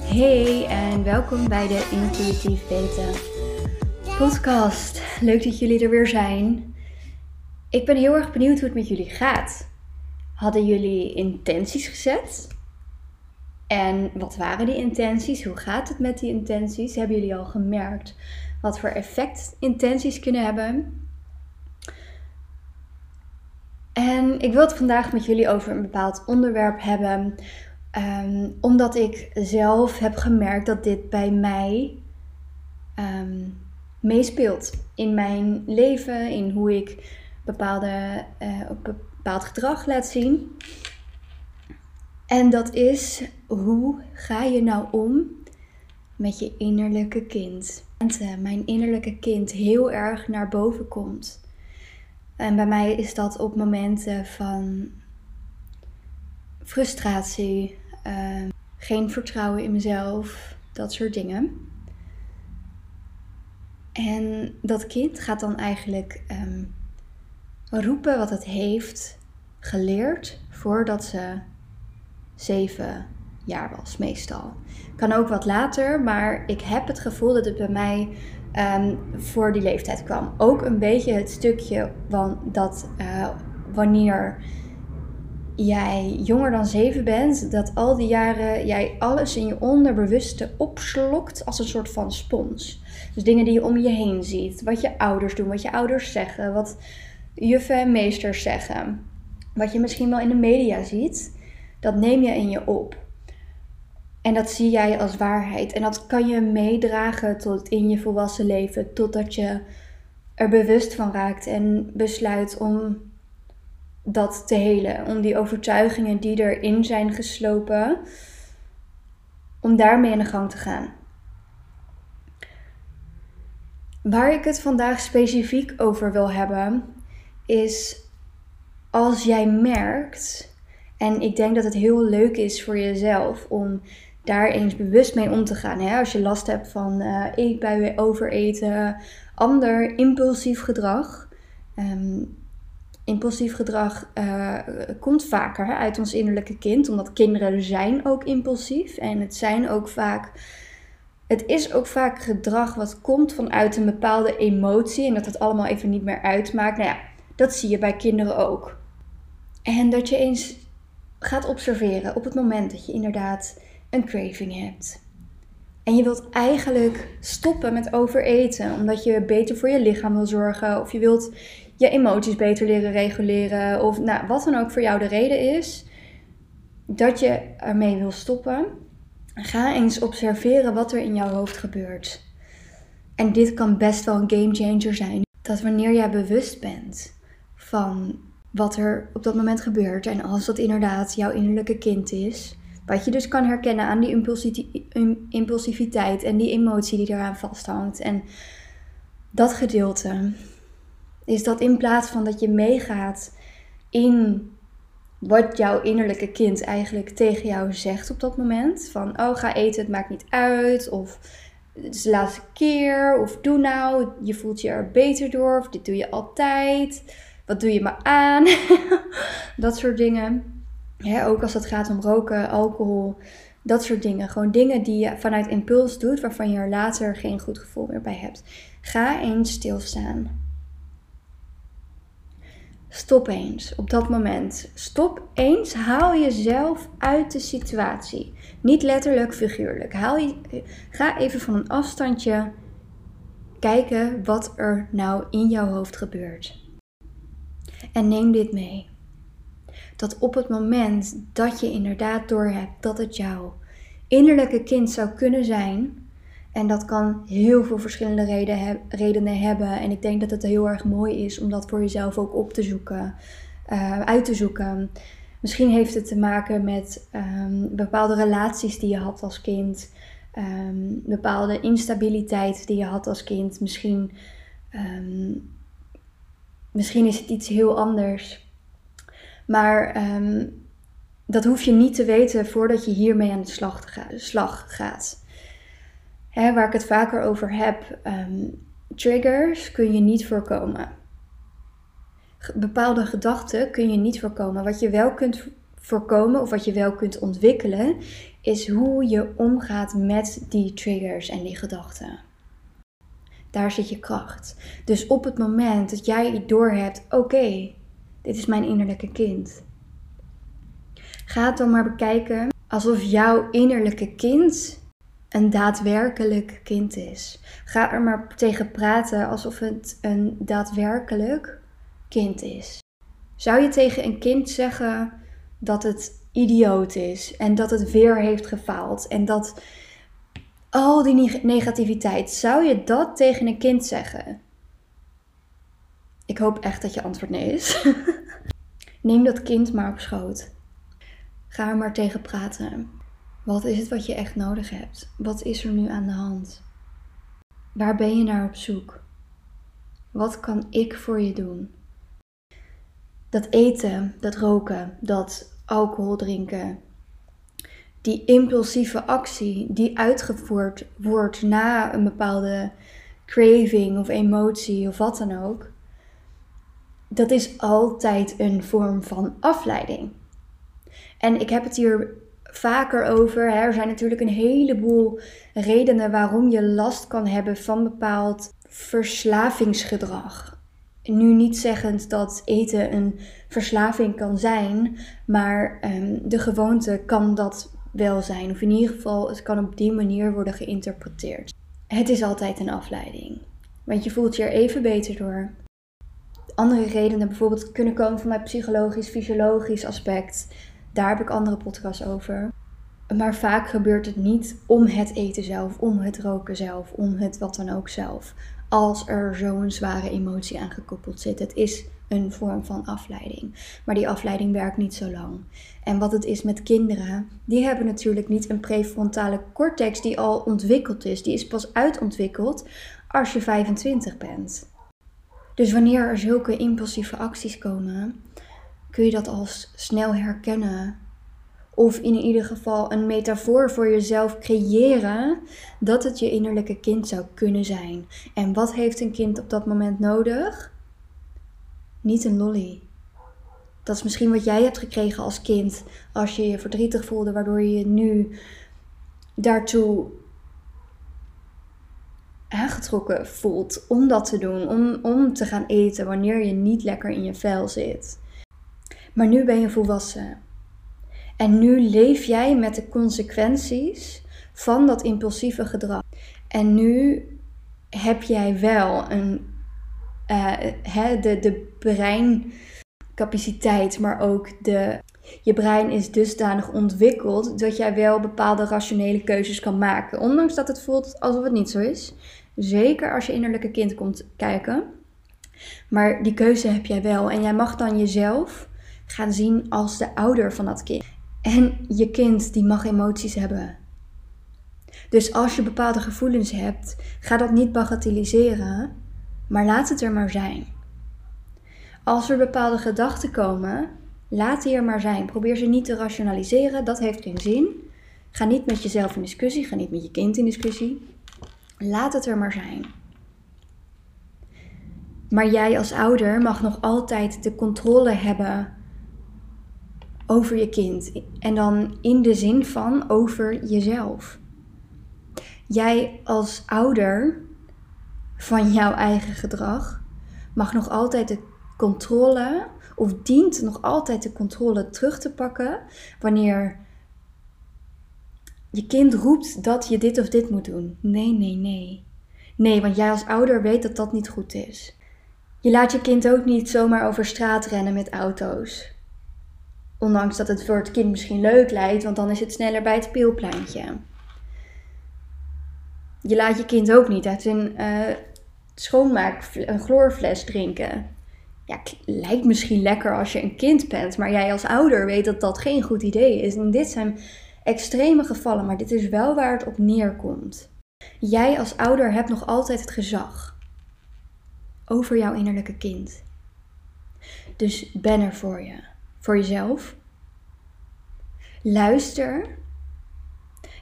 Hey en welkom bij de Intuïtief Weten podcast. Leuk dat jullie er weer zijn. Ik ben heel erg benieuwd hoe het met jullie gaat. Hadden jullie intenties gezet? En wat waren die intenties? Hoe gaat het met die intenties? Hebben jullie al gemerkt wat voor effect intenties kunnen hebben? En ik wil het vandaag met jullie over een bepaald onderwerp hebben, ehm, omdat ik zelf heb gemerkt dat dit bij mij ehm, meespeelt in mijn leven, in hoe ik bepaalde, eh, bepaald gedrag laat zien. En dat is hoe ga je nou om met je innerlijke kind? Mijn innerlijke kind heel erg naar boven komt. En bij mij is dat op momenten van frustratie, ehm, geen vertrouwen in mezelf, dat soort dingen. En dat kind gaat dan eigenlijk ehm, roepen wat het heeft geleerd voordat ze zeven jaar was, meestal. Kan ook wat later, maar ik heb het gevoel dat het bij mij um, voor die leeftijd kwam. Ook een beetje het stukje van dat uh, wanneer jij jonger dan zeven bent, dat al die jaren jij alles in je onderbewuste opslokt als een soort van spons. Dus dingen die je om je heen ziet, wat je ouders doen, wat je ouders zeggen, wat juffen en meesters zeggen, wat je misschien wel in de media ziet, dat neem je in je op. En dat zie jij als waarheid. En dat kan je meedragen tot in je volwassen leven. Totdat je er bewust van raakt en besluit om dat te helen. Om die overtuigingen die erin zijn geslopen, om daarmee in de gang te gaan. Waar ik het vandaag specifiek over wil hebben, is als jij merkt, en ik denk dat het heel leuk is voor jezelf om daar eens bewust mee om te gaan. Hè? Als je last hebt van uh, eetbuien, overeten, ander impulsief gedrag. Um, impulsief gedrag uh, komt vaker hè, uit ons innerlijke kind, omdat kinderen zijn ook impulsief en het zijn ook vaak. Het is ook vaak gedrag wat komt vanuit een bepaalde emotie en dat het allemaal even niet meer uitmaakt. Nou ja, dat zie je bij kinderen ook. En dat je eens gaat observeren op het moment dat je inderdaad een craving hebt. En je wilt eigenlijk stoppen met overeten, omdat je beter voor je lichaam wil zorgen, of je wilt je emoties beter leren reguleren, of nou, wat dan ook voor jou de reden is dat je ermee wil stoppen. Ga eens observeren wat er in jouw hoofd gebeurt. En dit kan best wel een game changer zijn. Dat wanneer jij bewust bent van wat er op dat moment gebeurt, en als dat inderdaad jouw innerlijke kind is, wat je dus kan herkennen aan die impulsiviteit en die emotie die eraan vasthangt. En dat gedeelte is dat in plaats van dat je meegaat in wat jouw innerlijke kind eigenlijk tegen jou zegt op dat moment. Van, oh ga eten, het maakt niet uit. Of het is de laatste keer. Of doe nou, je voelt je er beter door. Of dit doe je altijd. Wat doe je me aan? dat soort dingen ook als het gaat om roken, alcohol, dat soort dingen. Gewoon dingen die je vanuit impuls doet, waarvan je er later geen goed gevoel meer bij hebt. Ga eens stilstaan. Stop eens op dat moment. Stop eens. Haal jezelf uit de situatie. Niet letterlijk, figuurlijk. Haal je, ga even van een afstandje kijken wat er nou in jouw hoofd gebeurt. En neem dit mee dat op het moment dat je inderdaad doorhebt dat het jouw innerlijke kind zou kunnen zijn, en dat kan heel veel verschillende reden redenen hebben. En ik denk dat het heel erg mooi is om dat voor jezelf ook op te zoeken, uh, uit te zoeken. Misschien heeft het te maken met um, bepaalde relaties die je had als kind. Um, bepaalde instabiliteit die je had als kind. Misschien, um, misschien is het iets heel anders. Maar ehm, dat hoef je niet te weten voordat je hiermee aan de slag, slag gaat. Hè, waar ik het vaker over heb, um, triggers kun je niet voorkomen. Bepaalde gedachten kun je niet voorkomen. Wat je wel kunt voorkomen of wat je wel kunt ontwikkelen, is hoe je omgaat met die triggers en die gedachten. Daar zit je kracht. Dus op het moment dat jij doorhebt, oké, dit is mijn innerlijke kind. Ga het dan maar bekijken alsof jouw innerlijke kind een daadwerkelijk kind is. Ga er maar tegen praten alsof het een daadwerkelijk kind is. Zou je tegen een kind zeggen dat het idioot is en dat het weer heeft gefaald en dat al die neg- negativiteit, zou je dat tegen een kind zeggen? Ik hoop echt dat je antwoord nee is. Neem dat kind maar op schoot. Ga er maar tegen praten. Wat is het wat je echt nodig hebt? Wat is er nu aan de hand? Waar ben je naar op zoek? Wat kan ik voor je doen? Dat eten, dat roken, dat alcohol drinken, die impulsieve actie die uitgevoerd wordt na een bepaalde craving of emotie of wat dan ook, dat is altijd een vorm van afleiding. En ik heb het hier vaker over. Er zijn natuurlijk een heleboel redenen waarom je last kan hebben van bepaald verslavingsgedrag. Nu niet zeggend dat eten een verslaving kan zijn, maar ehm, de gewoonte kan dat wel zijn. Of in ieder geval, het kan op die manier worden geïnterpreteerd. Het is altijd een afleiding, want je voelt je er even beter door. Andere redenen bijvoorbeeld kunnen komen van psychologisch, fysiologisch aspect. Daar heb ik andere podcasts over. Maar vaak gebeurt het niet om het eten zelf, om het roken zelf, om het wat dan ook zelf. Als er zo'n zware emotie aan gekoppeld zit. Het is een vorm van afleiding. Maar die afleiding werkt niet zo lang. En wat het is met kinderen, die hebben natuurlijk niet een prefrontale cortex die al ontwikkeld is. Die is pas uitontwikkeld als je 25 bent. Dus wanneer er zulke impulsieve acties komen, kun je dat als snel herkennen. Of in ieder geval een metafoor voor jezelf creëren dat het je innerlijke kind zou kunnen zijn. En wat heeft een kind op dat moment nodig? Niet een lolly. Dat is misschien wat jij hebt gekregen als kind als je je verdrietig voelde, waardoor je je nu daartoe aangetrokken voelt om dat te doen, om, om te gaan eten wanneer je niet lekker in je vel zit. Maar nu ben je volwassen. En nu leef jij met de consequenties van dat impulsieve gedrag. En nu heb jij wel een, hè, de, de breincapaciteit, maar ook de, je brein is dusdanig ontwikkeld dat jij wel bepaalde rationele keuzes kan maken. Ondanks dat het voelt alsof het niet zo is. Zeker als je innerlijke kind komt kijken. Maar die keuze heb jij wel. En jij mag dan jezelf gaan zien als de ouder van dat kind. En je kind die mag emoties hebben. Dus als je bepaalde gevoelens hebt, ga dat niet bagatelliseren, maar laat het er maar zijn. Als er bepaalde gedachten komen, laat die er maar zijn. Probeer ze niet te rationaliseren, dat heeft geen zin. Ga niet met jezelf in discussie, ga niet met je kind in discussie. Laat het er maar zijn. Maar jij als ouder mag nog altijd de controle hebben over je kind. En dan in de zin van over jezelf. Jij als ouder van jouw eigen gedrag mag nog altijd de controle, of dient nog altijd de controle terug te pakken wanneer je kind roept dat je dit of dit moet doen. Nee, nee, nee. Nee, want jij als ouder weet dat dat niet goed is. Je laat je kind ook niet zomaar over straat rennen met auto's. Ondanks dat het voor het kind misschien leuk lijkt, want dan is het sneller bij het speelpleintje. Je laat je kind ook niet uit een uh, schoonmaak, een chloorfles drinken. Ja, lijkt misschien lekker als je een kind bent, maar jij als ouder weet dat dat geen goed idee is. En dit zijn extreme gevallen, maar dit is wel waar het op neerkomt. Jij als ouder hebt nog altijd het gezag over jouw innerlijke kind. Dus ben er voor je, voor jezelf. Luister.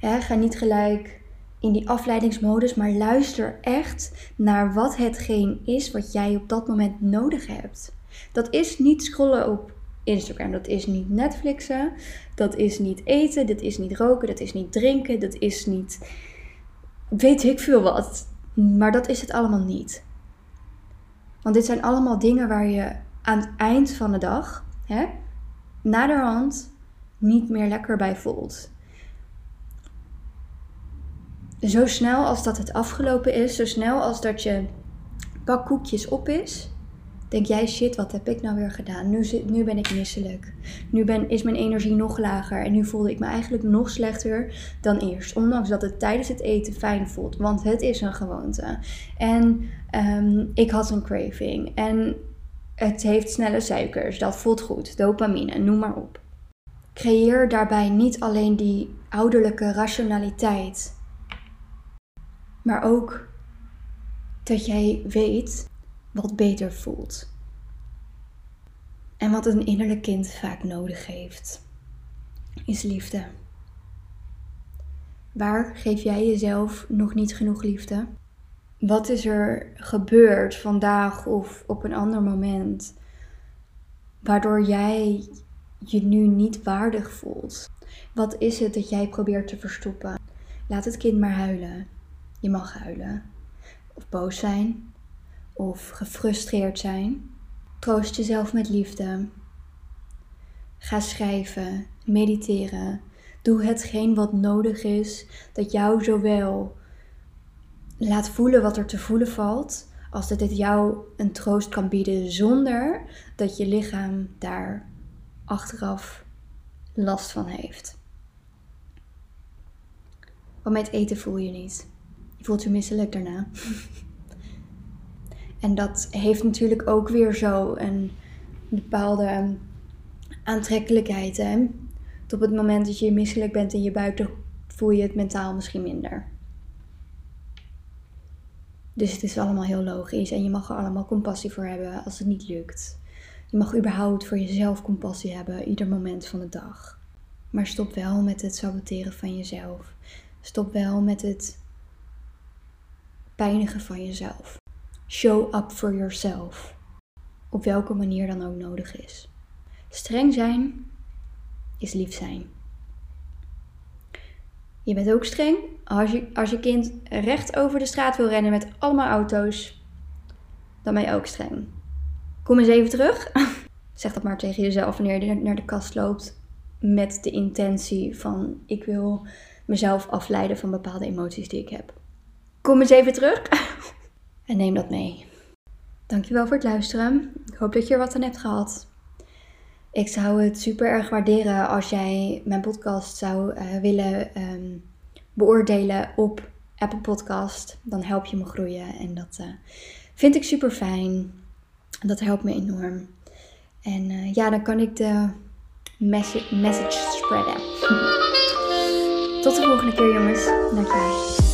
Ga niet gelijk in die afleidingsmodus, maar luister echt naar wat hetgeen is wat jij op dat moment nodig hebt. Dat is niet scrollen op Instagram, dat is niet Netflixen, dat is niet eten, dat is niet roken, dat is niet drinken, dat is niet weet ik veel wat. Maar dat is het allemaal niet. Want dit zijn allemaal dingen waar je aan het eind van de dag, hè, naderhand, niet meer lekker bij voelt. Zo snel als dat het afgelopen is, zo snel als dat je pak koekjes op is, denk jij, shit, wat heb ik nou weer gedaan? Nu, nu ben ik misselijk. Nu ben, is mijn energie nog lager. En nu voelde ik me eigenlijk nog slechter dan eerst. Ondanks dat het tijdens het eten fijn voelt. Want het is een gewoonte. En ehm, ik had een craving. En het heeft snelle suikers. Dat voelt goed. Dopamine, noem maar op. Creëer daarbij niet alleen die ouderlijke rationaliteit. Maar ook dat jij weet wat beter voelt. En wat een innerlijk kind vaak nodig heeft, is liefde. Waar geef jij jezelf nog niet genoeg liefde? Wat is er gebeurd vandaag of op een ander moment waardoor jij je nu niet waardig voelt? Wat is het dat jij probeert te verstoppen? Laat het kind maar huilen. Je mag huilen. Of boos zijn of gefrustreerd zijn. Troost jezelf met liefde. Ga schrijven, mediteren. Doe hetgeen wat nodig is dat jou zowel laat voelen wat er te voelen valt, als dat dit jou een troost kan bieden zonder dat je lichaam daar achteraf last van heeft. Want met eten voel je niet. Je voelt je misselijk daarna. En dat heeft natuurlijk ook weer zo een bepaalde aantrekkelijkheid. Hè? op het moment dat je misselijk bent in je buik, voel je het mentaal misschien minder. Dus het is allemaal heel logisch en je mag er allemaal compassie voor hebben als het niet lukt. Je mag überhaupt voor jezelf compassie hebben, ieder moment van de dag. Maar stop wel met het saboteren van jezelf. Stop wel met het pijnigen van jezelf. Show up for yourself. Op welke manier dan ook nodig is. Streng zijn is lief zijn. Je bent ook streng als je, als je kind recht over de straat wil rennen met allemaal auto's. Dan ben je ook streng. Kom eens even terug. Zeg dat maar tegen jezelf wanneer je naar de kast loopt. Met de intentie van ik wil mezelf afleiden van bepaalde emoties die ik heb. Kom eens even terug. En neem dat mee. Dankjewel voor het luisteren. Ik hoop dat je er wat aan hebt gehad. Ik zou het super erg waarderen als jij mijn podcast zou uh, willen um, beoordelen op Apple Podcast. Dan help je me groeien en dat uh, vind ik super fijn. Dat helpt me enorm. En uh, ja, dan kan ik de message, message spreaden. Tot de volgende keer jongens. Dankjewel.